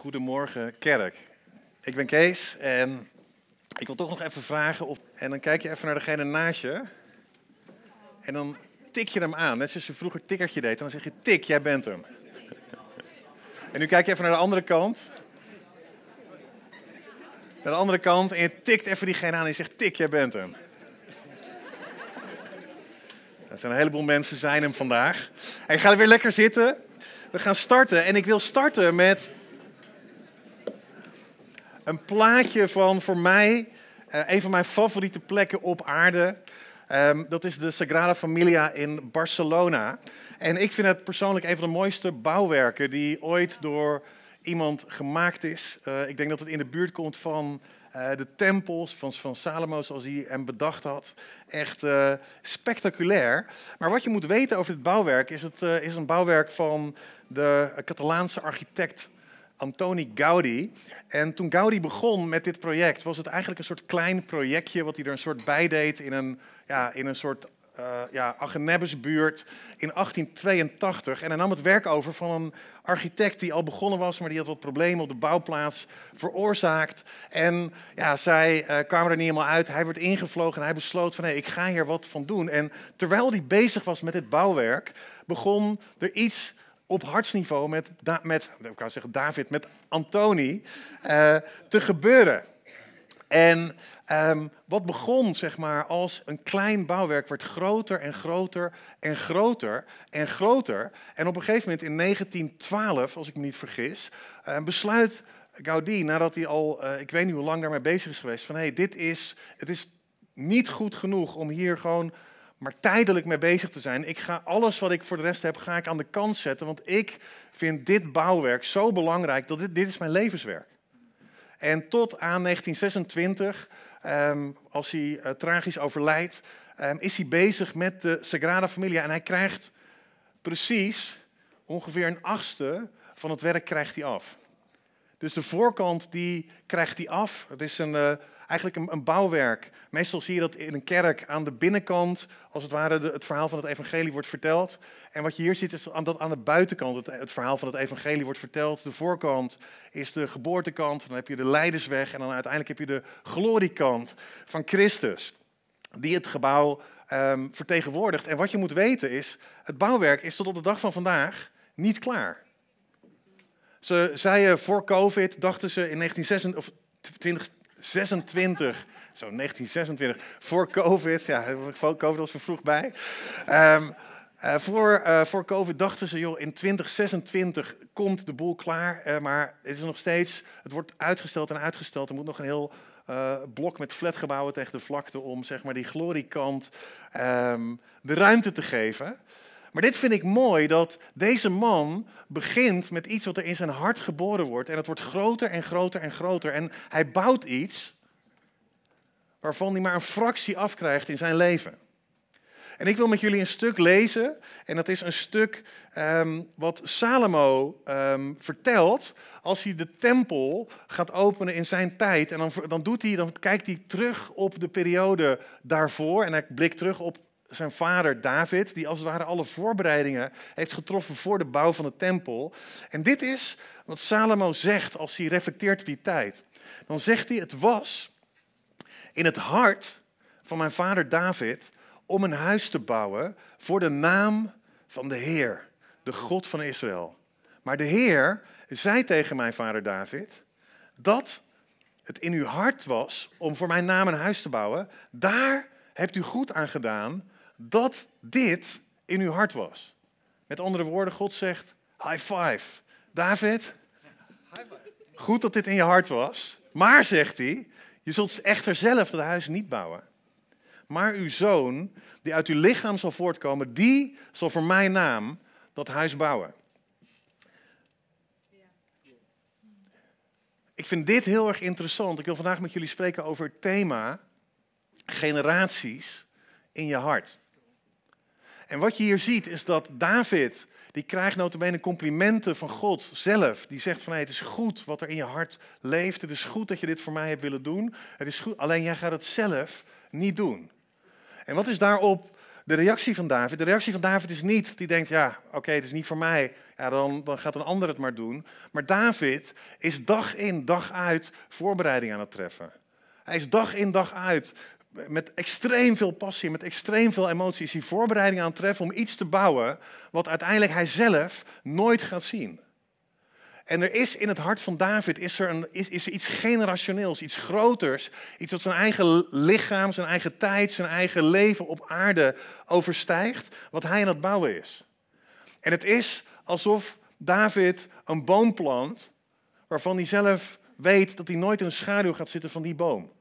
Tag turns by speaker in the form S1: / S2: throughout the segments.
S1: Goedemorgen kerk. Ik ben Kees en ik wil toch nog even vragen of... En dan kijk je even naar degene naast je. En dan tik je hem aan, net zoals je vroeger tikkertje deed. En dan zeg je tik, jij bent hem. En nu kijk je even naar de andere kant. Naar de andere kant en je tikt even diegene aan en je zegt tik, jij bent hem. Er zijn een heleboel mensen zijn hem vandaag. En je gaat weer lekker zitten. We gaan starten en ik wil starten met een plaatje van voor mij uh, een van mijn favoriete plekken op aarde. Um, dat is de Sagrada Familia in Barcelona. En ik vind het persoonlijk een van de mooiste bouwwerken die ooit door iemand gemaakt is. Uh, ik denk dat het in de buurt komt van uh, de tempels van, van zoals hij hem bedacht had. Echt spectaculair. Maar wat je moet weten over dit bouwwerk is: het is een bouwwerk van de Catalaanse architect Antoni Gaudi. En toen Gaudi begon met dit project, was het eigenlijk een soort klein projectje, wat hij er een soort bij deed in een, ja, in een soort uh, ja, in 1882. En hij nam het werk over van een architect die al begonnen was, maar die had wat problemen op de bouwplaats veroorzaakt. En ja, zij uh, kwamen er niet helemaal uit. Hij werd ingevlogen en hij besloot van hé, ik ga hier wat van doen. En terwijl hij bezig was met dit bouwwerk, begon er iets op hartsniveau met, met ik kan zeggen David, met Antoni uh, te gebeuren. En um, wat begon zeg maar als een klein bouwwerk werd groter en groter en groter en groter. En op een gegeven moment in 1912, als ik me niet vergis, uh, besluit Gaudi, nadat hij al, uh, ik weet niet hoe lang daarmee bezig is geweest, van hé, hey, dit is, het is niet goed genoeg om hier gewoon maar tijdelijk mee bezig te zijn. Ik ga alles wat ik voor de rest heb, ga ik aan de kant zetten. Want ik vind dit bouwwerk zo belangrijk, dat dit, dit is mijn levenswerk. En tot aan 1926, um, als hij uh, tragisch overlijdt, um, is hij bezig met de Sagrada Familia. En hij krijgt precies ongeveer een achtste van het werk krijgt hij af. Dus de voorkant die krijgt hij af. Het is een, uh, eigenlijk een, een, bouwwerk. Meestal zie je dat in een kerk aan de binnenkant, als het ware, de, het verhaal van het evangelie wordt verteld. En wat je hier ziet is dat aan de buitenkant het, verhaal van het evangelie wordt verteld. De voorkant is de geboortekant, dan heb je de leidersweg en dan uiteindelijk heb je de gloriekant van Christus. Die het gebouw um, vertegenwoordigt. En wat je moet weten is, het bouwwerk is tot op de dag van vandaag niet klaar. Ze zeiden voor COVID, dachten ze in 1926, of 2026, zo 1926, voor COVID, ja, COVID was er vroeg bij. Um, uh, voor, uh, voor COVID dachten ze, joh, in 2026 komt de boel klaar, uh, maar het is nog steeds, het wordt uitgesteld en uitgesteld. Er moet nog een heel blok met flatgebouwen tegen de vlakte om, zeg maar, die gloriekant um, de ruimte te geven. Maar dit vind ik mooi, dat deze man begint met iets wat er in zijn hart geboren wordt. En het wordt groter en groter en groter. En hij bouwt iets waarvan hij maar een fractie afkrijgt in zijn leven. En ik wil met jullie een stuk lezen. En dat is een stuk um, wat Salomo um, vertelt als hij de tempel gaat openen in zijn tijd. En dan, dan, doet hij, dan kijkt hij terug op de periode daarvoor. En hij blikt terug op zijn vader David, die als het ware alle voorbereidingen heeft getroffen voor de bouw van de tempel. En dit is wat Salomo zegt als hij reflecteert op die tijd. Dan zegt hij, het was in het hart van mijn vader David om een huis te bouwen voor de naam van de Heer, de God van Israël. Maar de Heer zei tegen mijn vader David dat het in uw hart was om voor mijn naam een huis te bouwen. Daar hebt u goed aan gedaan dat dit in uw hart was. Met andere woorden, God zegt, high five. David, goed dat dit in je hart was. Maar, zegt hij, je zult echter zelf dat huis niet bouwen. Maar uw zoon, die uit uw lichaam zal voortkomen, die zal voor mijn naam dat huis bouwen. Ik vind dit heel erg interessant. Ik wil vandaag met jullie spreken over het thema generaties in je hart. En wat je hier ziet is dat David, die krijgt notabene complimenten van God zelf. Die zegt van hey, het is goed wat er in je hart leeft. Het is goed dat je dit voor mij hebt willen doen. Het is goed, alleen jij gaat het zelf niet doen. En wat is daarop de reactie van David? De reactie van David is niet, die denkt, ja, oké, het is niet voor mij, ja, dan, dan gaat een ander het maar doen. Maar David is dag in, dag uit voorbereiding aan het treffen. Hij is dag in, dag uit met extreem veel passie, met extreem veel emotie, is hij voorbereiding aan het treffen om iets te bouwen wat uiteindelijk hij zelf nooit gaat zien. En er is in het hart van David is er, een, is, is iets generationeels, iets groters. Iets wat zijn eigen lichaam, zijn eigen tijd, zijn eigen leven op aarde overstijgt. Wat hij aan het bouwen is. En het is alsof David een boom plant waarvan hij zelf weet dat hij nooit in de schaduw gaat zitten van die boom.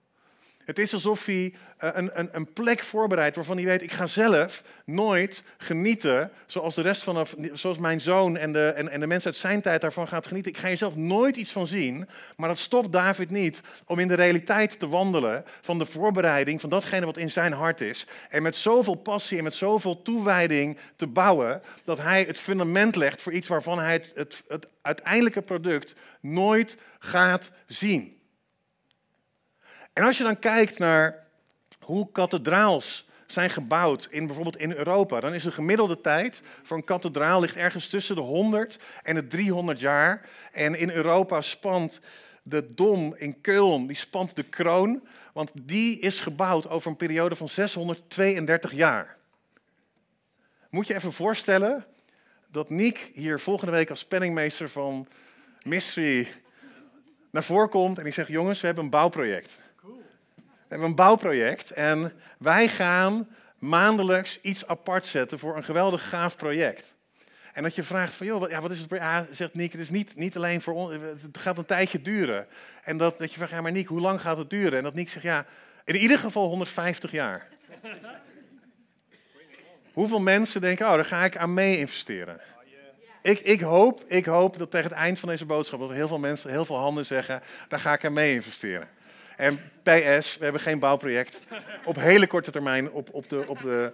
S1: Het is alsof hij eh, een, een, een plek voorbereidt waarvan hij weet, ik ga zelf nooit genieten zoals de rest van, zoals mijn zoon en de, en, en de mensen uit zijn tijd daarvan gaat genieten. Ik ga hier zelf nooit iets van zien, maar dat stopt David niet om in de realiteit te wandelen van de voorbereiding van datgene wat in zijn hart is. En met zoveel passie en met zoveel toewijding te bouwen, dat hij het fundament legt voor iets waarvan hij het, het, het uiteindelijke product nooit gaat zien. En als je dan kijkt naar hoe kathedraals zijn gebouwd in bijvoorbeeld in Europa, dan is de gemiddelde tijd voor een kathedraal ligt ergens tussen de 100 en de 300 jaar. En in Europa spant de Dom in Köln, die spant de kroon, want die is gebouwd over een periode van 632 jaar. Moet je even voorstellen dat Niek hier volgende week als penningmeester van Mystery naar voren komt en die zegt: Jongens, we hebben een bouwproject. We hebben een bouwproject en wij gaan maandelijks iets apart zetten voor een geweldig gaaf project. En dat je vraagt van, joh, ja, wat is het? Ja, zegt Niek, het is niet, niet alleen voor ons, het gaat een tijdje duren. En dat, dat je vraagt, ja, maar Niek, hoe lang gaat het duren? En dat Niek zegt, ja, in ieder geval 150 jaar. Hoeveel mensen denken, oh, daar ga ik aan mee investeren? Ik, ik, hoop, ik hoop dat tegen het eind van deze boodschap, dat heel veel mensen, heel veel handen zeggen, daar ga ik aan mee investeren. En PS, we hebben geen bouwproject op hele korte termijn op, op, de, op, de,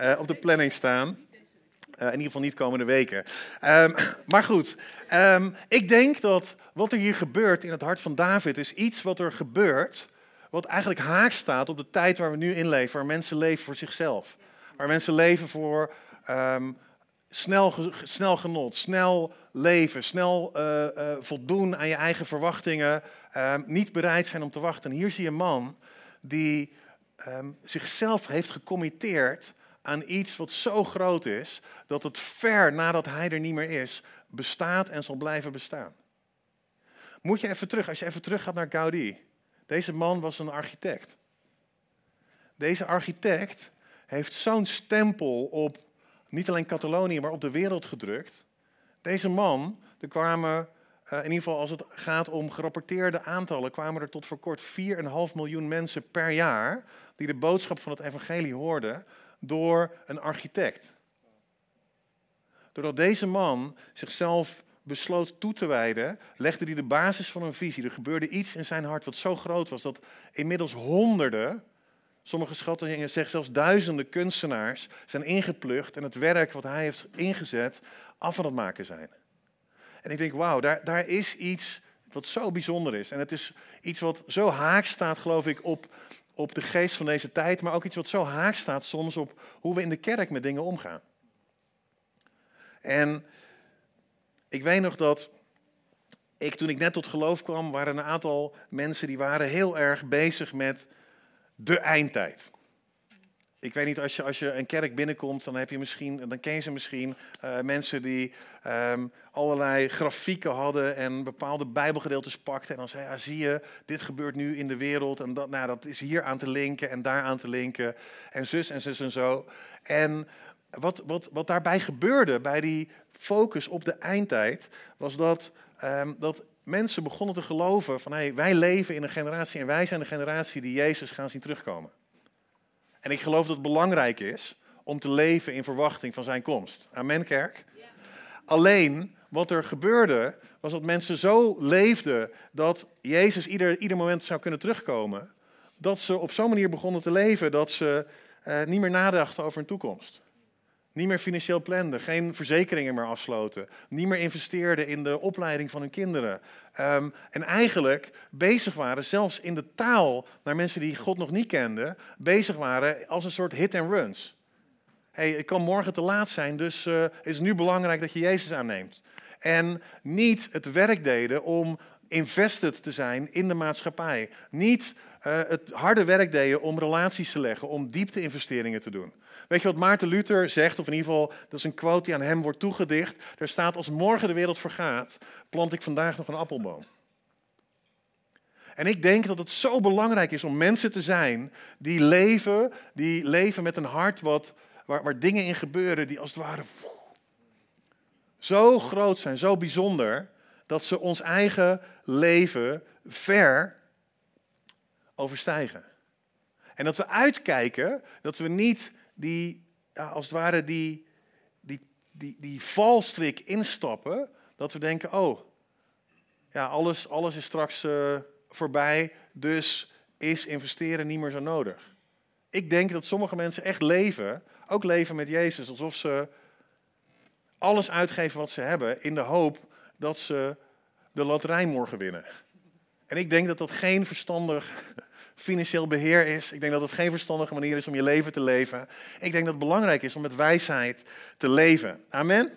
S1: uh, op de planning staan. Uh, in ieder geval niet komende weken. Um, maar goed, um, ik denk dat wat er hier gebeurt in het hart van David is iets wat er gebeurt, wat eigenlijk haak staat op de tijd waar we nu in leven, waar mensen leven voor zichzelf. Waar mensen leven voor um, snel, snel genot, snel leven, snel uh, voldoen aan je eigen verwachtingen, uh, niet bereid zijn om te wachten. hier zie je een man die um, zichzelf heeft gecommitteerd aan iets wat zo groot is, dat het ver nadat hij er niet meer is, bestaat en zal blijven bestaan. Moet je even terug, als je even terug gaat naar Gaudi. Deze man was een architect. Deze architect heeft zo'n stempel op niet alleen Catalonië, maar op de wereld gedrukt. Deze man, er kwamen, in ieder geval als het gaat om gerapporteerde aantallen, kwamen er tot voor kort 4,5 miljoen mensen per jaar die de boodschap van het evangelie hoorden door een architect. Doordat deze man zichzelf besloot toe te wijden, legde hij de basis van een visie. Er gebeurde iets in zijn hart wat zo groot was dat inmiddels honderden Sommige schattingen zeggen zelfs duizenden kunstenaars zijn ingeplucht en het werk wat hij heeft ingezet af aan het maken zijn. En ik denk, wauw, daar, daar is iets wat zo bijzonder is. En het is iets wat zo haak staat, geloof ik, op, op de geest van deze tijd, maar ook iets wat zo haak staat soms op hoe we in de kerk met dingen omgaan. En ik weet nog dat ik, toen ik net tot geloof kwam, waren een aantal mensen die waren heel erg bezig met de eindtijd. Ik weet niet, als je, als je een kerk binnenkomt, dan, heb je misschien, dan ken je ze misschien uh, mensen die um, allerlei grafieken hadden en bepaalde bijbelgedeeltes pakten. En dan zei ja, zie je, dit gebeurt nu in de wereld en dat, nou, dat is hier aan te linken en daar aan te linken. En zus en zus en zo. En wat, wat, wat daarbij gebeurde, bij die focus op de eindtijd, was dat, um, dat mensen begonnen te geloven van hey, wij leven in een generatie en wij zijn de generatie die Jezus gaan zien terugkomen. En ik geloof dat het belangrijk is om te leven in verwachting van zijn komst. Amen, kerk. Alleen wat er gebeurde was dat mensen zo leefden dat Jezus ieder, ieder moment zou kunnen terugkomen. Dat ze op zo'n manier begonnen te leven dat ze uh, niet meer nadachten over hun toekomst. Niet meer financieel planden, geen verzekeringen meer afsloten. Niet meer investeerden in de opleiding van hun kinderen. Um, en eigenlijk bezig waren, zelfs in de taal naar mensen die God nog niet kenden, bezig waren als een soort hit and runs. hey, het kan morgen te laat zijn, dus uh, is nu belangrijk dat je Jezus aanneemt. En niet het werk deden om invested te zijn in de maatschappij. Niet uh, het harde werk deden om relaties te leggen, om diepte-investeringen te doen. Weet je wat Maarten Luther zegt, of in ieder geval, dat is een quote die aan hem wordt toegedicht. Er staat, als morgen de wereld vergaat, plant ik vandaag nog een appelboom. En ik denk dat het zo belangrijk is om mensen te zijn die leven, die leven met een hart wat, waar, waar dingen in gebeuren die als het ware zo groot zijn, zo bijzonder, dat ze ons eigen leven ver overstijgen. En dat we uitkijken dat we niet die, als het ware, die, die, die, die valstrik instappen, dat we denken, oh, ja, alles, alles is straks uh, voorbij, dus is investeren niet meer zo nodig. Ik denk dat sommige mensen echt leven, ook leven met Jezus, alsof ze alles uitgeven wat ze hebben in de hoop dat ze de loterij morgen winnen. En ik denk dat dat geen verstandig financieel beheer is. Ik denk dat het geen verstandige manier is om je leven te leven. Ik denk dat het belangrijk is om met wijsheid te leven. Amen?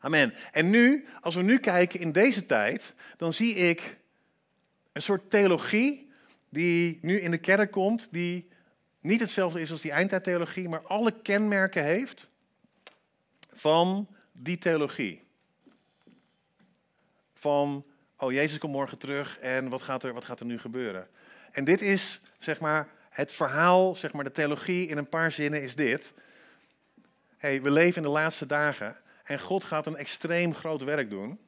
S1: Amen. En nu, als we nu kijken in deze tijd, dan zie ik een soort theologie die nu in de kerk komt, die niet hetzelfde is als die eindtijdtheologie, maar alle kenmerken heeft van die theologie. Van, oh Jezus komt morgen terug en wat gaat er, wat gaat er nu gebeuren? En dit is, zeg maar, het verhaal, zeg maar, de theologie in een paar zinnen is dit. Hey, we leven in de laatste dagen en God gaat een extreem groot werk doen.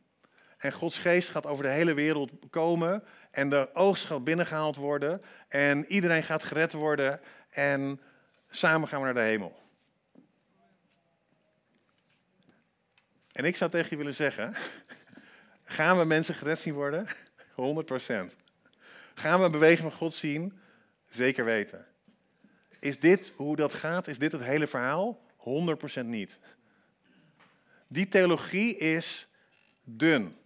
S1: En Gods geest gaat over de hele wereld komen en de oogst gaat binnengehaald worden en iedereen gaat gered worden en samen gaan we naar de hemel. En ik zou tegen je willen zeggen, gaan we mensen gered zien worden? 100%. Gaan we beweging van God zien? Zeker weten. Is dit hoe dat gaat? Is dit het hele verhaal? 100% niet. Die theologie is dun.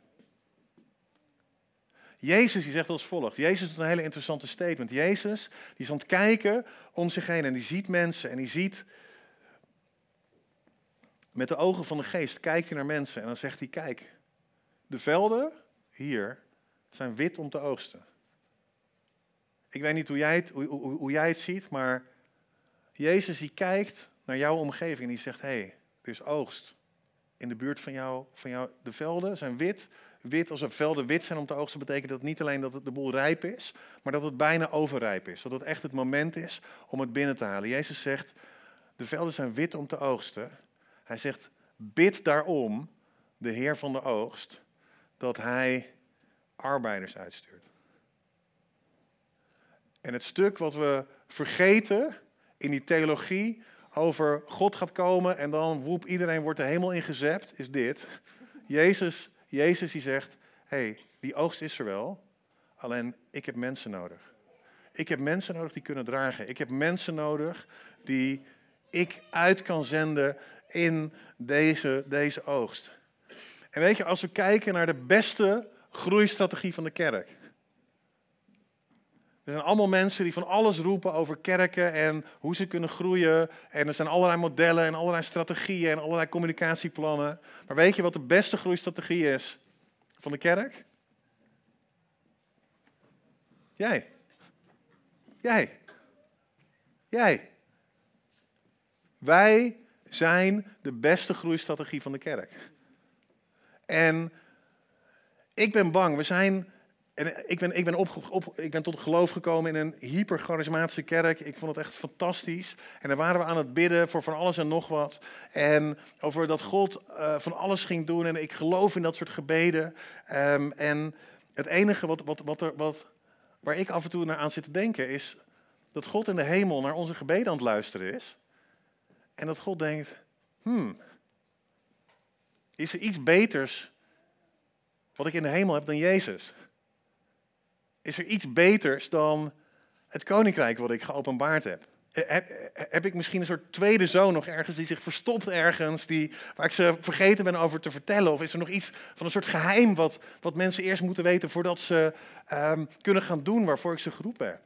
S1: Jezus die zegt als volgt. Jezus doet een hele interessante statement. Jezus die is aan het kijken om zich heen en die ziet mensen en die ziet met de ogen van de geest kijkt hij naar mensen en dan zegt hij: Kijk, de velden hier zijn wit om te oogsten. Ik weet niet hoe jij het, hoe, hoe, hoe jij het ziet, maar Jezus die kijkt naar jouw omgeving en die zegt: Hé, hey, er is oogst. In de buurt van jou, van jou, de velden zijn wit. Wit, als er velden wit zijn om te oogsten, betekent dat niet alleen dat het de boel rijp is, maar dat het bijna overrijp is. Dat het echt het moment is om het binnen te halen. Jezus zegt: De velden zijn wit om te oogsten. Hij zegt: Bid daarom, de Heer van de oogst, dat hij arbeiders uitstuurt. En het stuk wat we vergeten in die theologie over God gaat komen en dan woep, iedereen wordt de hemel ingezept, is dit. Jezus, Jezus die zegt, hé, hey, die oogst is er wel, alleen ik heb mensen nodig. Ik heb mensen nodig die kunnen dragen. Ik heb mensen nodig die ik uit kan zenden in deze, deze oogst. En weet je, als we kijken naar de beste groeistrategie van de kerk, er zijn allemaal mensen die van alles roepen over kerken en hoe ze kunnen groeien. En er zijn allerlei modellen en allerlei strategieën en allerlei communicatieplannen. Maar weet je wat de beste groeistrategie is van de kerk? Jij. Jij. Jij. Wij zijn de beste groeistrategie van de kerk. En ik ben bang, we zijn en ik ben, ik, ben op, op, ik ben tot geloof gekomen in een hypercharismatische kerk. Ik vond het echt fantastisch. En daar waren we aan het bidden voor van alles en nog wat. En over dat God uh, van alles ging doen. En ik geloof in dat soort gebeden. Um, en het enige wat, wat, wat er, wat, waar ik af en toe naar aan zit te denken is dat God in de hemel naar onze gebeden aan het luisteren is. En dat God denkt, hmm, is er iets beters wat ik in de hemel heb dan Jezus? Is er iets beters dan het koninkrijk wat ik geopenbaard heb? Heb, heb, ik misschien een soort tweede zoon nog ergens die zich verstopt ergens, die, waar ik ze vergeten ben over te vertellen? Of is er nog iets van een soort geheim wat, wat mensen eerst moeten weten voordat ze um, kunnen gaan doen waarvoor ik ze geroepen heb?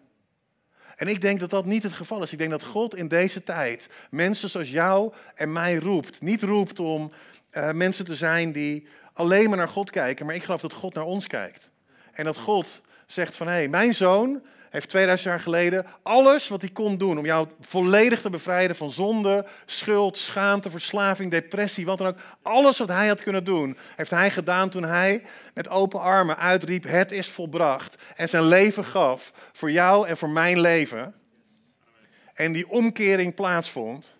S1: En ik denk dat dat niet het geval is. Ik denk dat God in deze tijd mensen zoals jou en mij roept. Niet roept om uh, mensen te zijn die alleen maar naar God kijken, maar ik geloof dat God naar ons kijkt. En dat God zegt van hé, hey, mijn zoon heeft 2000 jaar geleden alles wat hij kon doen om jou volledig te bevrijden van zonde, schuld, schaamte, verslaving, depressie, wat dan ook. Alles wat hij had kunnen doen, heeft hij gedaan toen hij met open armen uitriep: Het is volbracht. En zijn leven gaf voor jou en voor mijn leven. En die omkering plaatsvond.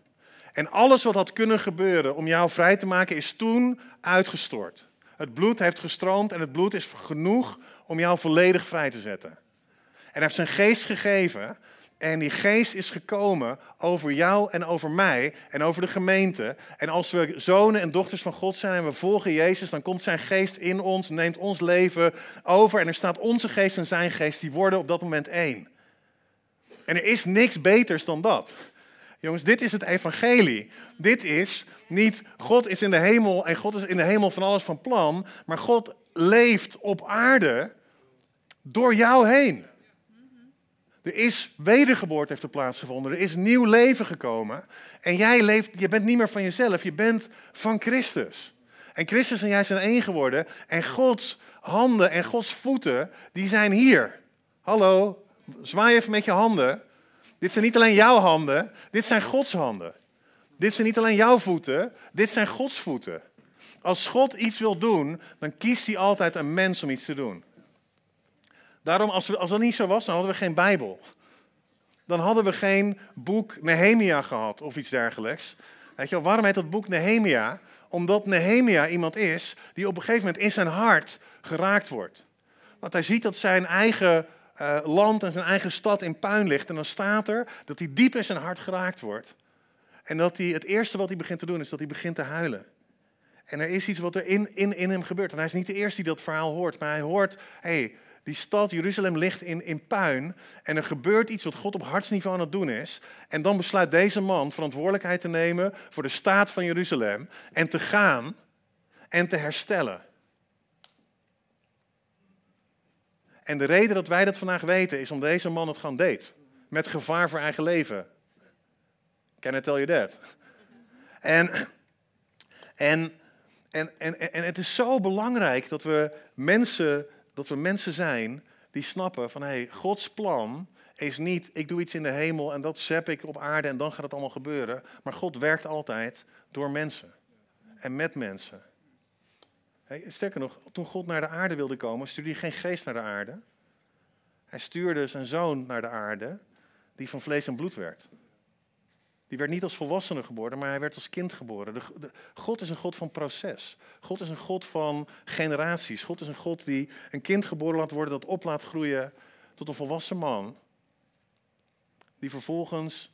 S1: En alles wat had kunnen gebeuren om jou vrij te maken, is toen uitgestort. Het bloed heeft gestroomd en het bloed is genoeg om jou volledig vrij te zetten. Hij heeft zijn geest gegeven. En die geest is gekomen over jou en over mij en over de gemeente. En als we zonen en dochters van God zijn en we volgen Jezus, dan komt zijn geest in ons, neemt ons leven over. En er staat onze geest en zijn geest, die worden op dat moment één. En er is niks beters dan dat. Jongens, dit is het evangelie. Dit is niet God is in de hemel en God is in de hemel van alles van plan, maar God leeft op aarde door jou heen. Er is wedergeboorte heeft plaatsgevonden. Er is nieuw leven gekomen. En jij leeft, je bent niet meer van jezelf, je bent van Christus. En Christus en jij zijn één geworden. En Gods handen en Gods voeten, die zijn hier. Hallo, zwaai even met je handen. Dit zijn niet alleen jouw handen, dit zijn Gods handen. Dit zijn niet alleen jouw voeten, dit zijn Gods voeten. Als God iets wil doen, dan kiest hij altijd een mens om iets te doen. Daarom, als, als dat niet zo was, dan hadden we geen Bijbel. Dan hadden we geen boek Nehemia gehad of iets dergelijks. Weet je wel, waarom heet dat boek Nehemia? Omdat Nehemia iemand is die op een gegeven moment in zijn hart geraakt wordt. Want hij ziet dat zijn eigen uh, land en zijn eigen stad in puin ligt. En dan staat er dat hij diep in zijn hart geraakt wordt. En dat hij, het eerste wat hij begint te doen is dat hij begint te huilen. En er is iets wat er in, in, in hem gebeurt. En hij is niet de eerste die dat verhaal hoort, maar hij hoort, hé, hey, die stad Jeruzalem ligt in, in puin en er gebeurt iets wat God op hartsniveau aan het doen is. En dan besluit deze man verantwoordelijkheid te nemen voor de staat van Jeruzalem en te gaan en te herstellen. En de reden dat wij dat vandaag weten is omdat deze man het gewoon deed. Met gevaar voor eigen leven. Can I tell you that? En, en, en, en, en het is zo belangrijk dat we mensen dat we mensen zijn die snappen van hé, hey, Gods plan is niet ik doe iets in de hemel en dat zep ik op aarde en dan gaat het allemaal gebeuren. Maar God werkt altijd door mensen en met mensen. Sterker nog, toen God naar de aarde wilde komen, stuurde hij geen geest naar de aarde. Hij stuurde zijn zoon naar de aarde, die van vlees en bloed werd. Die werd niet als volwassene geboren, maar hij werd als kind geboren. De, God is een God van proces. God is een God van generaties. God is een God die een kind geboren laat worden, dat op laat groeien tot een volwassen man. Die vervolgens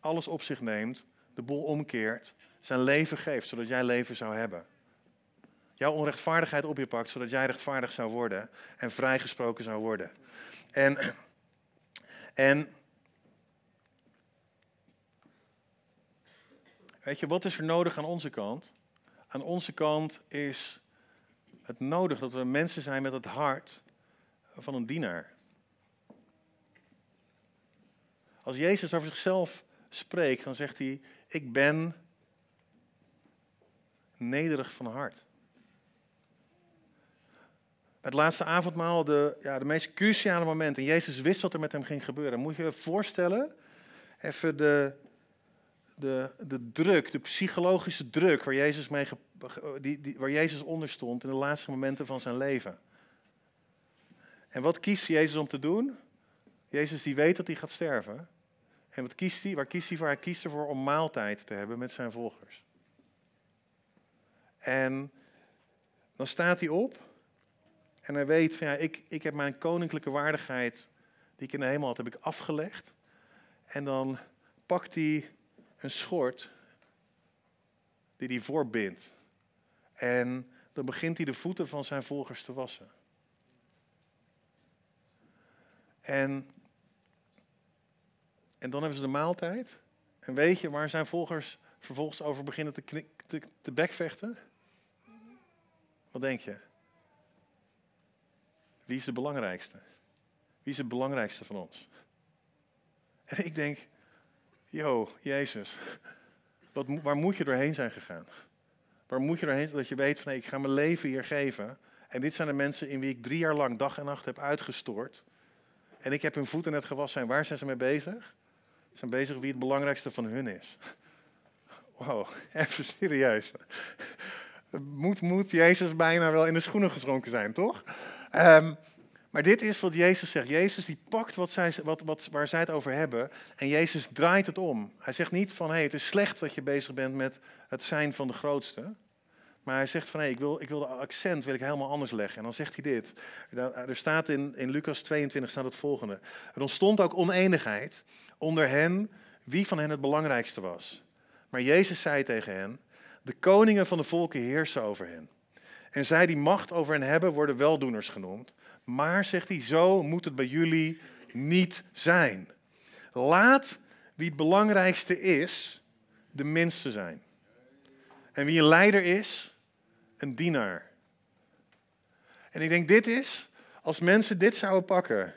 S1: alles op zich neemt, de boel omkeert, zijn leven geeft, zodat jij leven zou hebben. Jouw onrechtvaardigheid op je pakt, zodat jij rechtvaardig zou worden en vrijgesproken zou worden. En, en Weet je, wat is er nodig aan onze kant? Aan onze kant is het nodig dat we mensen zijn met het hart van een dienaar. Als Jezus over zichzelf spreekt, dan zegt hij: Ik ben nederig van hart. Het laatste avondmaal, de, ja, de meest cruciale moment. En Jezus wist wat er met hem ging gebeuren. Moet je je voorstellen, even de, de, de druk, de psychologische druk waar Jezus, mee, die, die, waar Jezus onder stond in de laatste momenten van zijn leven. En wat kiest Jezus om te doen? Jezus die weet dat hij gaat sterven. En wat kiest hij? Waar kiest hij voor? Hij kiest ervoor om maaltijd te hebben met zijn volgers. En dan staat hij op en hij weet van ja, ik, ik heb mijn koninklijke waardigheid die ik in de hemel had, heb ik afgelegd. En dan pakt hij een schort die hij voorbindt. En dan begint hij de voeten van zijn volgers te wassen. En, en dan hebben ze de maaltijd. En weet je waar zijn volgers vervolgens over beginnen te, te, te bekvechten? Wat denk je? Wie is de belangrijkste? Wie is het belangrijkste van ons? En ik denk, yo, Jezus, wat, waar moet je doorheen zijn gegaan? Waar moet je doorheen dat je weet van, ik ga mijn leven hier geven. En dit zijn de mensen in wie ik drie jaar lang dag en nacht heb uitgestoord. En ik heb hun voeten net gewassen. En waar zijn ze mee bezig? Ze zijn bezig wie het belangrijkste van hun is. Wow, even serieus. Moet, moet Jezus bijna wel in de schoenen geschonken zijn, toch? Um, maar dit is wat Jezus zegt. Jezus die pakt wat zij, wat, wat, waar zij het over hebben en Jezus draait het om. Hij zegt niet van hey, het is slecht dat je bezig bent met het zijn van de grootste. Maar hij zegt van hey, ik, wil, ik wil de accent wil ik helemaal anders leggen. En dan zegt hij dit. Er staat in, in Lucas 22 staat het volgende. Er ontstond ook oneenigheid onder hen wie van hen het belangrijkste was. Maar Jezus zei tegen hen, de koningen van de volken heersen over hen. En zij die macht over hen hebben, worden weldoeners genoemd. Maar, zegt hij, zo moet het bij jullie niet zijn. Laat wie het belangrijkste is, de minste zijn. En wie een leider is, een dienaar. En ik denk, dit is, als mensen dit zouden pakken,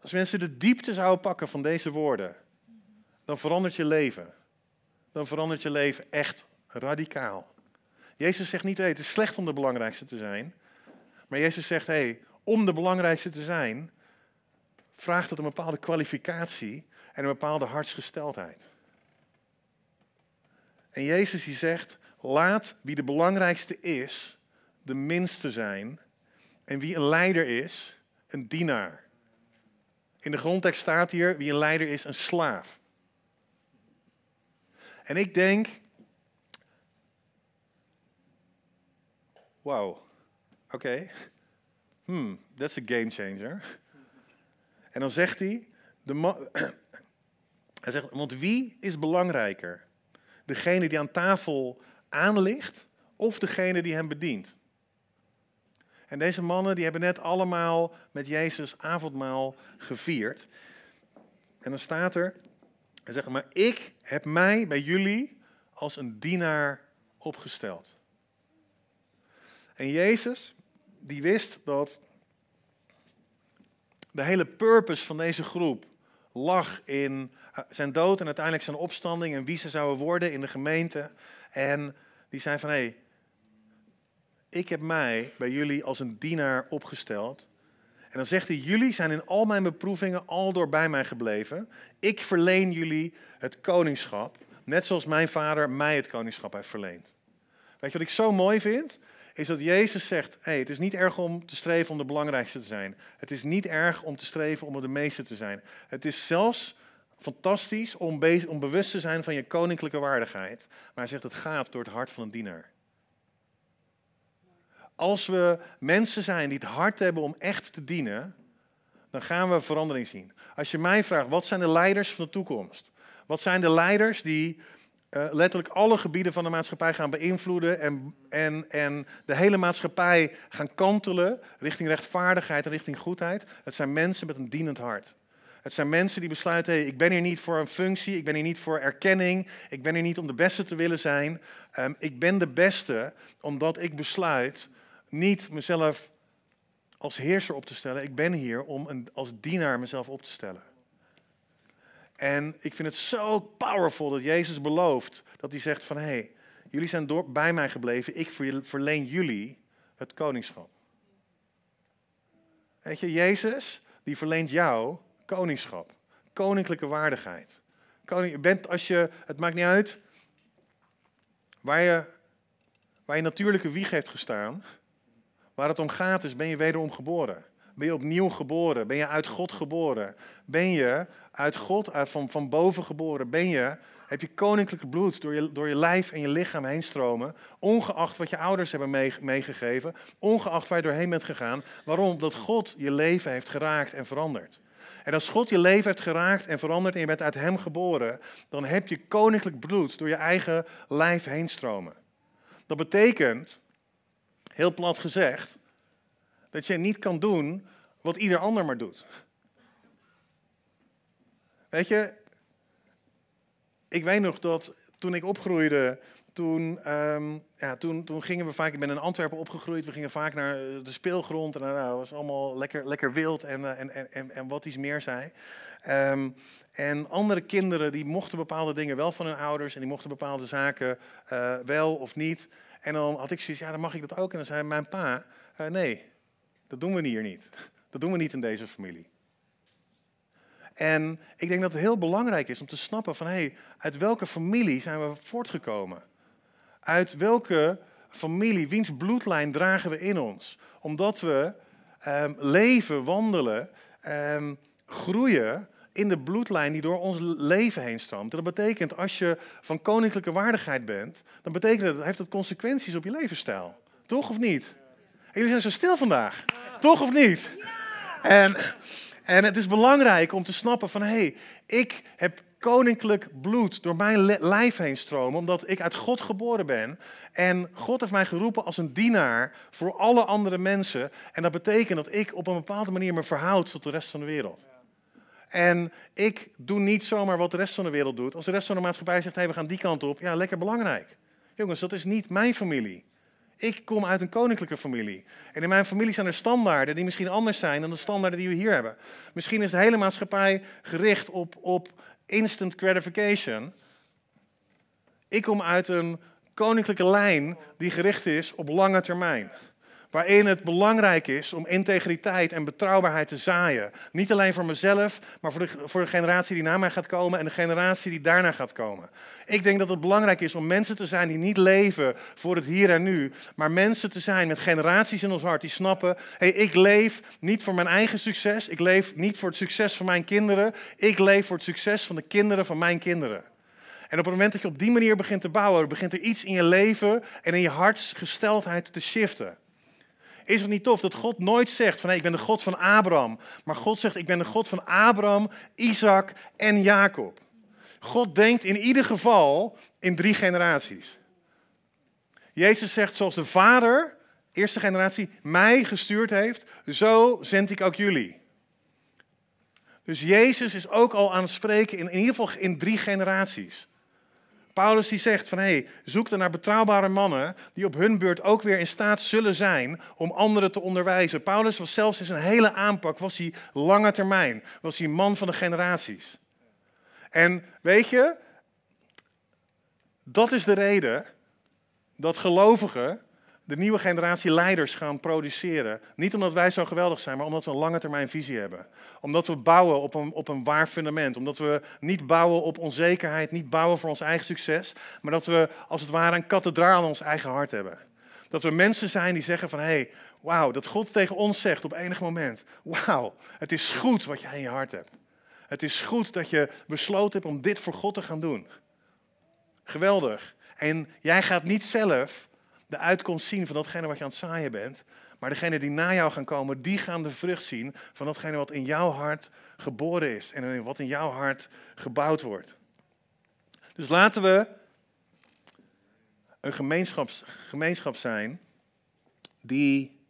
S1: als mensen de diepte zouden pakken van deze woorden, dan verandert je leven. Dan verandert je leven echt radicaal. Jezus zegt niet, het is slecht om de belangrijkste te zijn. Maar Jezus zegt, hey, om de belangrijkste te zijn, vraagt het een bepaalde kwalificatie en een bepaalde hartsgesteldheid. En Jezus die zegt, laat wie de belangrijkste is, de minste zijn. En wie een leider is, een dienaar. In de grondtekst staat hier, wie een leider is, een slaaf. En ik denk, wauw, oké, hmm, that's a game changer. En dan zegt hij, de hij zegt, want wie is belangrijker? Degene die aan tafel aanligt of degene die hem bedient? En deze mannen die hebben net allemaal met Jezus avondmaal gevierd. En dan staat er, hij zegt, maar ik heb mij bij jullie als een dienaar opgesteld. En Jezus, die wist dat de hele purpose van deze groep lag in zijn dood en uiteindelijk zijn opstanding en wie ze zouden worden in de gemeente. En die zei van hé, hey, ik heb mij bij jullie als een dienaar opgesteld. En dan zegt hij, jullie zijn in al mijn beproevingen al door bij mij gebleven. Ik verleen jullie het koningschap, net zoals mijn vader mij het koningschap heeft verleend. Weet je wat ik zo mooi vind? Is dat Jezus zegt: hey, het is niet erg om te streven om de belangrijkste te zijn. Het is niet erg om te streven om de meeste te zijn. Het is zelfs fantastisch om, om bewust te zijn van je koninklijke waardigheid. Maar hij zegt: het gaat door het hart van een dienaar. Als we mensen zijn die het hart hebben om echt te dienen, dan gaan we verandering zien. Als je mij vraagt, wat zijn de leiders van de toekomst? Wat zijn de leiders die uh, letterlijk alle gebieden van de maatschappij gaan beïnvloeden en, en, en de hele maatschappij gaan kantelen richting rechtvaardigheid en richting goedheid. Het zijn mensen met een dienend hart. Het zijn mensen die besluiten, ik ben hier niet voor een functie, ik ben hier niet voor erkenning, ik ben hier niet om de beste te willen zijn. Um, ik ben de beste omdat ik besluit niet mezelf als heerser op te stellen. Ik ben hier om een, als dienaar mezelf op te stellen. En ik vind het zo powerful dat Jezus belooft dat hij zegt van hé, hey, jullie zijn door, bij mij gebleven, ik verleen jullie het koningschap. Weet je, Jezus die verleent jou koningschap, koninklijke waardigheid. Koning, je bent als je, het maakt niet uit waar je, waar je natuurlijke wieg heeft gestaan, waar het om gaat is, ben je wederom geboren. Ben je opnieuw geboren? Ben je uit God geboren? Ben je uit God, van, van boven geboren? Ben je, heb je koninklijke bloed door je, door je lijf en je lichaam heen stromen? Ongeacht wat je ouders hebben meegegeven, ongeacht waar je doorheen bent gegaan. Waarom? Omdat God je leven heeft geraakt en veranderd. En als God je leven heeft geraakt en veranderd en je bent uit Hem geboren, dan heb je koninklijk bloed door je eigen lijf heen stromen. Dat betekent, heel plat gezegd, dat je niet kan doen wat ieder ander maar doet. Weet je, ik weet nog dat toen ik opgroeide, toen, ehm, ja, toen, toen gingen we vaak, ik ben in Antwerpen opgegroeid, we gingen vaak naar eh, de speelgrond en nou, het was allemaal lekker, lekker wild en, uh, en, en, en, en wat iets meer zei. Um, en andere kinderen die mochten bepaalde dingen wel van hun ouders en die mochten bepaalde zaken uh, wel of niet. En dan had ik zoiets, ja dan mag ik dat ook. En dan zei mijn pa, nee, dat doen we hier niet. Dat doen we niet in deze familie. En ik denk dat het heel belangrijk is om te snappen van hé, hey, uit welke familie zijn we voortgekomen? Uit welke familie, wiens bloedlijn dragen we in ons? Omdat we um, leven, wandelen, um, groeien in de bloedlijn die door ons leven heen stroomt. En dat betekent, als je van koninklijke waardigheid bent, dan betekent dat, heeft dat consequenties op je levensstijl. Toch of niet? Jullie zijn zo stil vandaag. Toch of niet? En, en het is belangrijk om te snappen van, hé, hey, ik heb koninklijk bloed door mijn lijf heen stromen, omdat ik uit God geboren ben. En God heeft mij geroepen als een dienaar voor alle andere mensen. En dat betekent dat ik op een bepaalde manier me verhoud tot de rest van de wereld. En ik doe niet zomaar wat de rest van de wereld doet. Als de rest van de maatschappij zegt, hey, we gaan die kant op, ja, lekker belangrijk. Jongens, dat is niet mijn familie. Ik kom uit een koninklijke familie. En in mijn familie zijn er standaarden die misschien anders zijn dan de standaarden die we hier hebben. Misschien is de hele maatschappij gericht op, op instant gratification. Ik kom uit een koninklijke lijn die gericht is op lange termijn. Waarin het belangrijk is om integriteit en betrouwbaarheid te zaaien. Niet alleen voor mezelf, maar voor de, voor de generatie die na mij gaat komen en de generatie die daarna gaat komen. Ik denk dat het belangrijk is om mensen te zijn die niet leven voor het hier en nu, maar mensen te zijn met generaties in ons hart die snappen: hey, ik leef niet voor mijn eigen succes, ik leef niet voor het succes van mijn kinderen, ik leef voor het succes van de kinderen van mijn kinderen. En op het moment dat je op die manier begint te bouwen, begint er iets in je leven en in je hartsgesteldheid te shiften. Is het niet tof dat God nooit zegt van hey, ik ben de God van Abraham, maar God zegt ik ben de God van Abraham, Isaac en Jacob. God denkt in ieder geval in drie generaties. Jezus zegt zoals de Vader, eerste generatie, mij gestuurd heeft, zo zend ik ook jullie. Dus Jezus is ook al aan het spreken in, in ieder geval in drie generaties. Paulus die zegt van hey, zoek er naar betrouwbare mannen die op hun beurt ook weer in staat zullen zijn om anderen te onderwijzen. Paulus was zelfs in zijn hele aanpak, was hij lange termijn, was hij man van de generaties. En weet je, dat is de reden dat gelovigen de nieuwe generatie leiders gaan produceren. Niet omdat wij zo geweldig zijn, maar omdat we een lange termijn visie hebben. Omdat we bouwen op een, op een waar fundament. Omdat we niet bouwen op onzekerheid, niet bouwen voor ons eigen succes. Maar dat we als het ware een kathedraal in ons eigen hart hebben. Dat we mensen zijn die zeggen van, hé, hey, wauw, dat God tegen ons zegt op enig moment. Wauw, het is goed wat jij in je hart hebt. Het is goed dat je besloten hebt om dit voor God te gaan doen. Geweldig. En jij gaat niet zelf de uitkomst zien van datgene wat je aan het zaaien bent. Maar degene die na jou gaan komen, die gaan de vrucht zien van datgene wat in jouw hart geboren is. En wat in jouw hart gebouwd wordt. Dus laten we een gemeenschap zijn die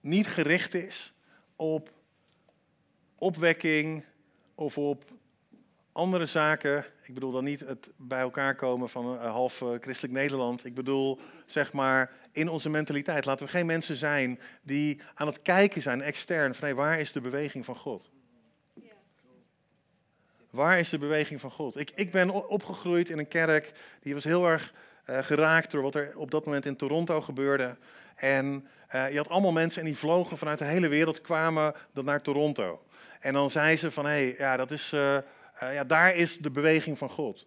S1: niet gericht is op opwekking of op andere zaken. Ik bedoel dan niet het bij elkaar komen van een half eh, christelijk Nederland. Ik bedoel, zeg maar, in onze mentaliteit. Laten we geen mensen zijn die aan het kijken zijn, extern, van hey, waar is de beweging van God? Waar is de beweging van God? Ik, ik ben opgegroeid in een kerk die was heel erg uh, geraakt door wat er op dat moment in Toronto gebeurde. En je had allemaal mensen en die vlogen vanuit de hele wereld, kwamen dan naar Toronto. En dan zeiden ze van, hé, hey, ja, dat is... uh, ja, daar is de beweging van God.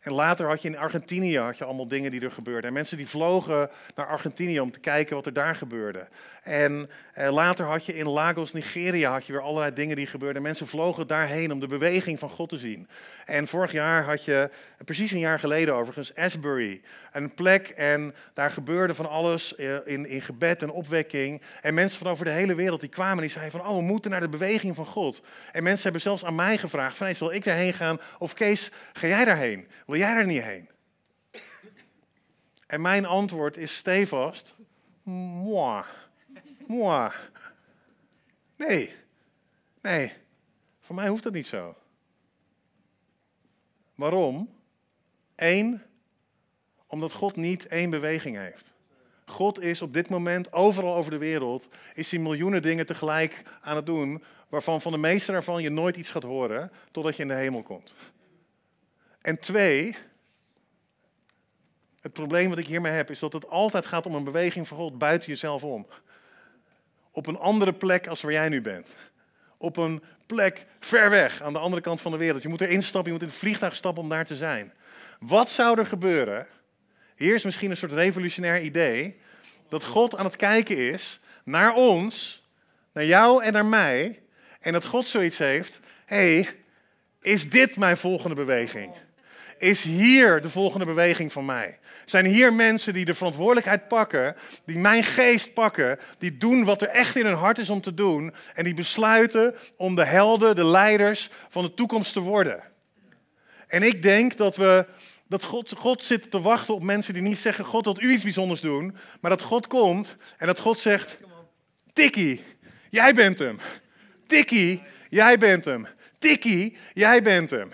S1: En later had je in Argentinië had je allemaal dingen die er gebeurden. En mensen die vlogen naar Argentinië om te kijken wat er daar gebeurde. En eh, later had je in Lagos, Nigeria, had je weer allerlei dingen die gebeurden. Mensen vlogen daarheen om de beweging van God te zien. En vorig jaar had je, precies een jaar geleden overigens, Asbury. Een plek en daar gebeurde van alles eh, in, in gebed en opwekking. En mensen van over de hele wereld die kwamen en die zeiden van, oh we moeten naar de beweging van God. En mensen hebben zelfs aan mij gevraagd van, hey, zal ik daarheen gaan? Of Kees, ga jij daarheen? Wil jij daar niet heen? En mijn antwoord is stevast, moi. Moi. Nee, nee, voor mij hoeft dat niet zo. Waarom? Eén, Omdat God niet één beweging heeft. God is op dit moment overal over de wereld, is hij miljoenen dingen tegelijk aan het doen, waarvan van de meeste daarvan je nooit iets gaat horen, totdat je in de hemel komt. En twee, het probleem wat ik hiermee heb, is dat het altijd gaat om een beweging van God buiten jezelf om. Op een andere plek als waar jij nu bent. Op een plek ver weg, aan de andere kant van de wereld. Je moet er instappen, je moet in het vliegtuig stappen om daar te zijn. Wat zou er gebeuren? Hier is misschien een soort revolutionair idee. Dat God aan het kijken is naar ons, naar jou en naar mij. En dat God zoiets heeft. Hé, hey, is dit mijn volgende beweging? Is hier de volgende beweging van mij? Zijn hier mensen die de verantwoordelijkheid pakken, die mijn geest pakken, die doen wat er echt in hun hart is om te doen en die besluiten om de helden, de leiders van de toekomst te worden? En ik denk dat we dat God, God zit te wachten op mensen die niet zeggen: God wil u iets bijzonders doen, maar dat God komt en dat God zegt: Tikkie, jij bent hem. Tikkie, jij bent hem. Tikkie, jij bent hem.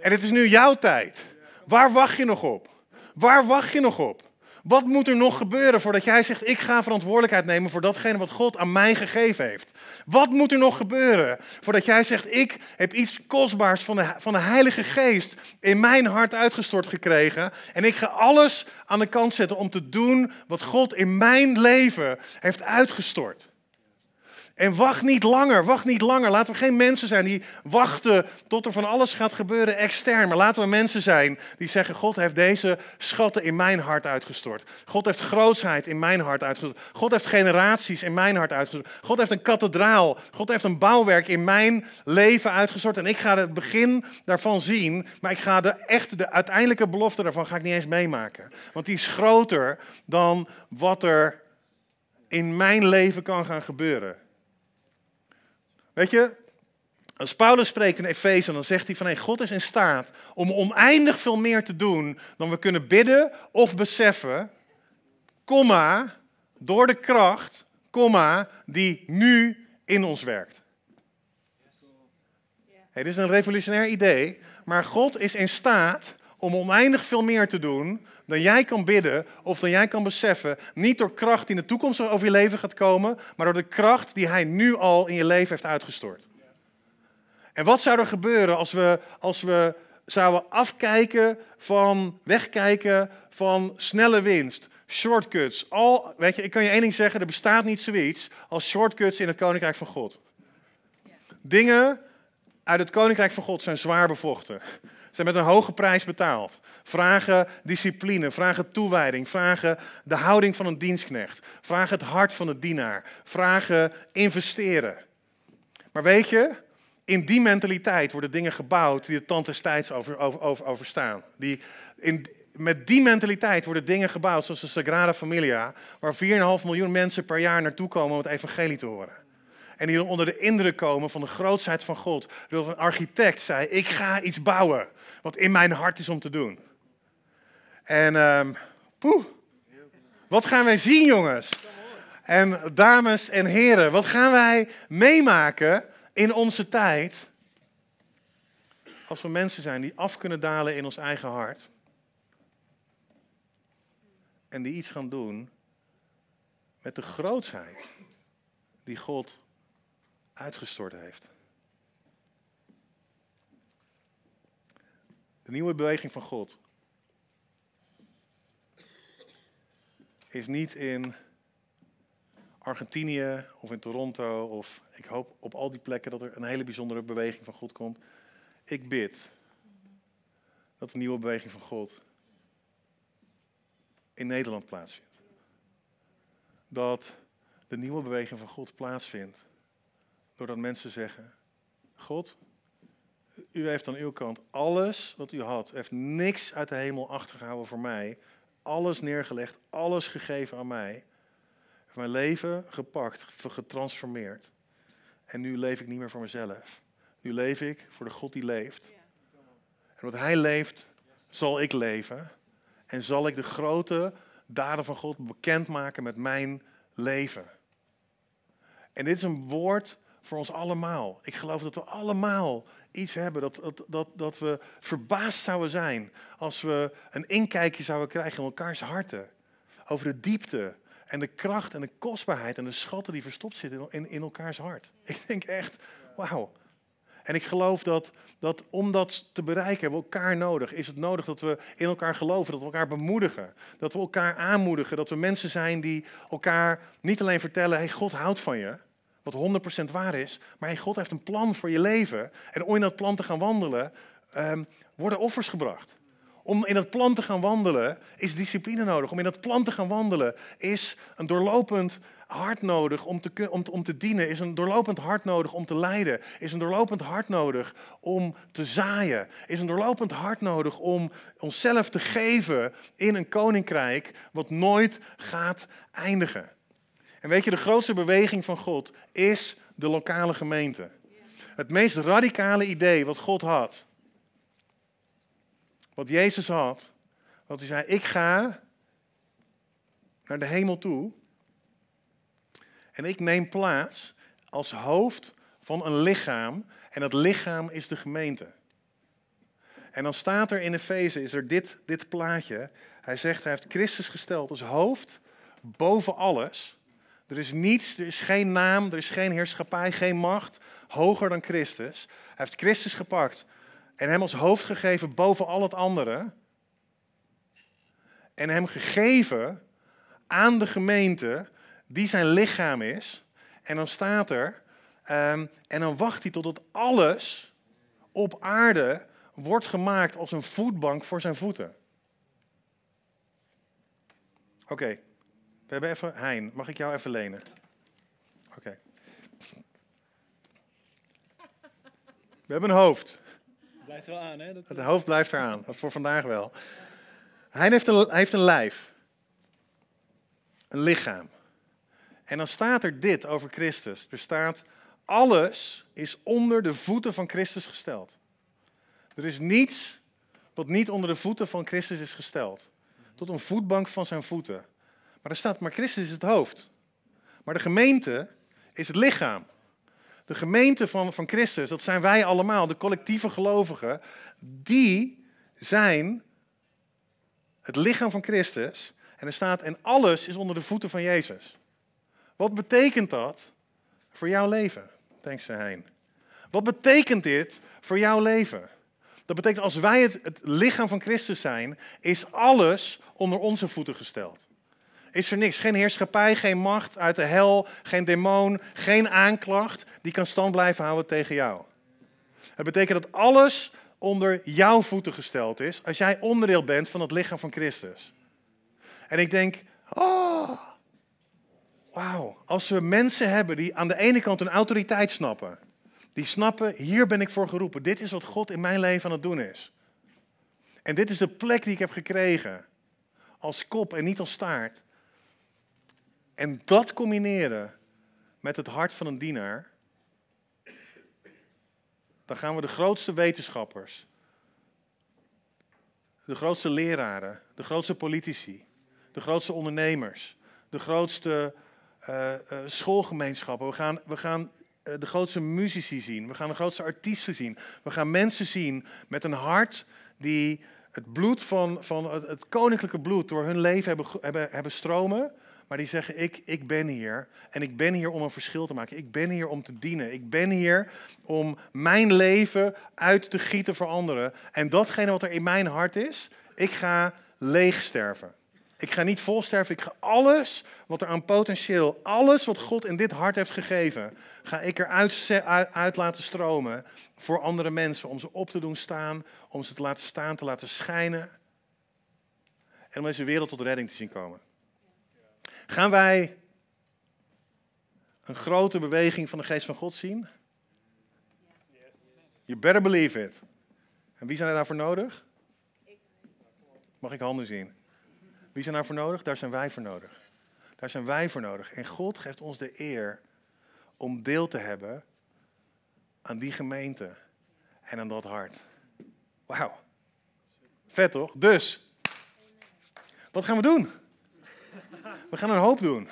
S1: En het is nu jouw tijd. Waar wacht je nog op? Waar wacht je nog op? Wat moet er nog gebeuren voordat jij zegt: Ik ga verantwoordelijkheid nemen voor datgene wat God aan mij gegeven heeft? Wat moet er nog gebeuren voordat jij zegt: Ik heb iets kostbaars van de, van de Heilige Geest in mijn hart uitgestort gekregen. En ik ga alles aan de kant zetten om te doen wat God in mijn leven heeft uitgestort. En wacht niet langer, wacht niet langer. Laten we geen mensen zijn die wachten tot er van alles gaat gebeuren extern. Maar laten we mensen zijn die zeggen: God heeft deze schatten in mijn hart uitgestort. God heeft grootsheid in mijn hart uitgestort. God heeft generaties in mijn hart uitgestort. God heeft een kathedraal. God heeft een bouwwerk in mijn leven uitgestort. En ik ga het begin daarvan zien. Maar ik ga de echte, de uiteindelijke belofte daarvan ga ik niet eens meemaken. Want die is groter dan wat er in mijn leven kan gaan gebeuren. Weet je, als Paulus spreekt in Efeze, dan zegt hij van hey, God is in staat om oneindig veel meer te doen dan we kunnen bidden of beseffen, door de kracht, die nu in ons werkt. Hey, dit is een revolutionair idee, maar God is in staat om oneindig veel meer te doen dan jij kan bidden of dan jij kan beseffen. Niet door kracht die in de toekomst over je leven gaat komen, maar door de kracht die Hij nu al in je leven heeft uitgestort. En wat zou er gebeuren als we, als we zouden afkijken van, wegkijken van snelle winst, shortcuts. Al, weet je, ik kan je één ding zeggen, er bestaat niet zoiets als shortcuts in het Koninkrijk van God. Dingen uit het Koninkrijk van God zijn zwaar bevochten zijn met een hoge prijs betaald. Vragen discipline, vragen toewijding, vragen de houding van een dienstknecht, vragen het hart van de dienaar, vragen investeren. Maar weet je, in die mentaliteit worden dingen gebouwd die de tand des tijds over, over, overstaan. Die, in, met die mentaliteit worden dingen gebouwd zoals de Sagrada Familia, waar 4,5 miljoen mensen per jaar naartoe komen om het evangelie te horen. En die onder de indruk komen van de grootsheid van God. Dat een architect zei, ik ga iets bouwen wat in mijn hart is om te doen. En um, poeh, wat gaan wij zien jongens? En dames en heren, wat gaan wij meemaken in onze tijd als we mensen zijn die af kunnen dalen in ons eigen hart en die iets gaan doen met de grootsheid die God uitgestort heeft. De nieuwe beweging van God is niet in Argentinië of in Toronto of ik hoop op al die plekken dat er een hele bijzondere beweging van God komt. Ik bid dat de nieuwe beweging van God in Nederland plaatsvindt. Dat de nieuwe beweging van God plaatsvindt doordat mensen zeggen: God, u heeft aan uw kant alles wat u had. Heeft niks uit de hemel achtergehouden voor mij. Alles neergelegd, alles gegeven aan mij. Heeft mijn leven gepakt, getransformeerd. En nu leef ik niet meer voor mezelf. Nu leef ik voor de God die leeft. En wat Hij leeft, zal ik leven. En zal ik de grote daden van God bekendmaken met mijn leven. En dit is een woord voor ons allemaal. Ik geloof dat we allemaal iets hebben. Dat, dat, dat, dat we verbaasd zouden zijn als we een inkijkje zouden krijgen in elkaars harten. Over de diepte en de kracht en de kostbaarheid en de schatten die verstopt zitten in, in elkaars hart. Ik denk echt, wauw. En ik geloof dat, dat om dat te bereiken hebben we elkaar nodig. Is het nodig dat we in elkaar geloven, dat we elkaar bemoedigen. Dat we elkaar aanmoedigen, dat we mensen zijn die elkaar niet alleen vertellen, hey, God houdt van je. Wat 100% waar is, maar God heeft een plan voor je leven. En om in dat plan te gaan wandelen, um, worden offers gebracht. Om in dat plan te gaan wandelen is discipline nodig. Om in dat plan te gaan wandelen is een doorlopend hart nodig om te, om te dienen. Is een doorlopend hart nodig om te leiden. Is een doorlopend hart nodig om te zaaien. Is een doorlopend hart nodig om onszelf te geven in een koninkrijk wat nooit gaat eindigen. En weet je, de grootste beweging van God is de lokale gemeente. Het meest radicale idee wat God had wat Jezus had. Want hij zei, ik ga naar de hemel toe. En ik neem plaats als hoofd van een lichaam. En dat lichaam is de gemeente. En dan staat er in Efeze, is er dit, dit plaatje. Hij zegt, hij heeft Christus gesteld als hoofd boven alles. Er is niets, er is geen naam, er is geen heerschappij, geen macht hoger dan Christus. Hij heeft Christus gepakt en hem als hoofd gegeven boven al het andere. En hem gegeven aan de gemeente die zijn lichaam is. En dan staat er, um, en dan wacht hij totdat alles op aarde wordt gemaakt als een voetbank voor zijn voeten. Oké, we hebben even, Hein, mag ik jou even lenen? Oké. We hebben een hoofd
S2: blijft wel aan, hè? Dat...
S1: Het hoofd blijft eraan, voor vandaag wel. Hij heeft, een, hij heeft een lijf. Een lichaam. En dan staat er dit over Christus. Er staat, alles is onder de voeten van Christus gesteld. Er is niets wat niet onder de voeten van Christus is gesteld. Tot een voetbank van zijn voeten. Maar er staat, maar Christus is het hoofd. Maar de gemeente is het lichaam. De gemeente van, van Christus, dat zijn wij allemaal, de collectieve gelovigen, die zijn het lichaam van Christus. En er staat, en alles is onder de voeten van Jezus. Wat betekent dat voor jouw leven? Thanks, Hein. Wat betekent dit voor jouw leven? Dat betekent als wij het, het lichaam van Christus zijn, is alles onder onze voeten gesteld is er niks. Geen heerschappij, geen macht uit de hel, geen demon, geen aanklacht die kan stand blijven houden tegen jou. Het betekent dat alles onder jouw voeten gesteld is als jij onderdeel bent van het lichaam van Christus. En ik denk, oh, wauw, als we mensen hebben die aan de ene kant een autoriteit snappen, die snappen, hier ben ik voor geroepen, dit is wat God in mijn leven aan het doen is. En dit is de plek die ik heb gekregen, als kop en niet als staart. En dat combineren met het hart van een dienaar, dan gaan we de grootste wetenschappers, de grootste leraren, de grootste politici, de grootste ondernemers, de grootste uh, uh, schoolgemeenschappen, we gaan, we gaan uh, de grootste muzici zien, we gaan de grootste artiesten zien, we gaan mensen zien met een hart die het bloed van, van het, het koninklijke bloed door hun leven hebben, hebben, hebben stromen maar die zeggen, ik, ik ben hier en ik ben hier om een verschil te maken. Ik ben hier om te dienen. Ik ben hier om mijn leven uit te gieten voor anderen. En datgene wat er in mijn hart is, ik ga leeg sterven. Ik ga niet vol sterven. Ik ga alles wat er aan potentieel, alles wat God in dit hart heeft gegeven, ga ik eruit uit, laten stromen voor andere mensen. Om ze op te doen staan, om ze te laten staan, te laten schijnen. En om deze wereld tot redding te zien komen. Gaan wij een grote beweging van de geest van God zien? You better believe it. En wie zijn er daarvoor nodig? Mag ik handen zien? Wie zijn daarvoor nodig? Daar zijn wij voor nodig. Daar zijn wij voor nodig. En God geeft ons de eer om deel te hebben aan die gemeente en aan dat hart. Wauw. Vet toch? Dus, wat gaan we doen? We gaan een hoop doen.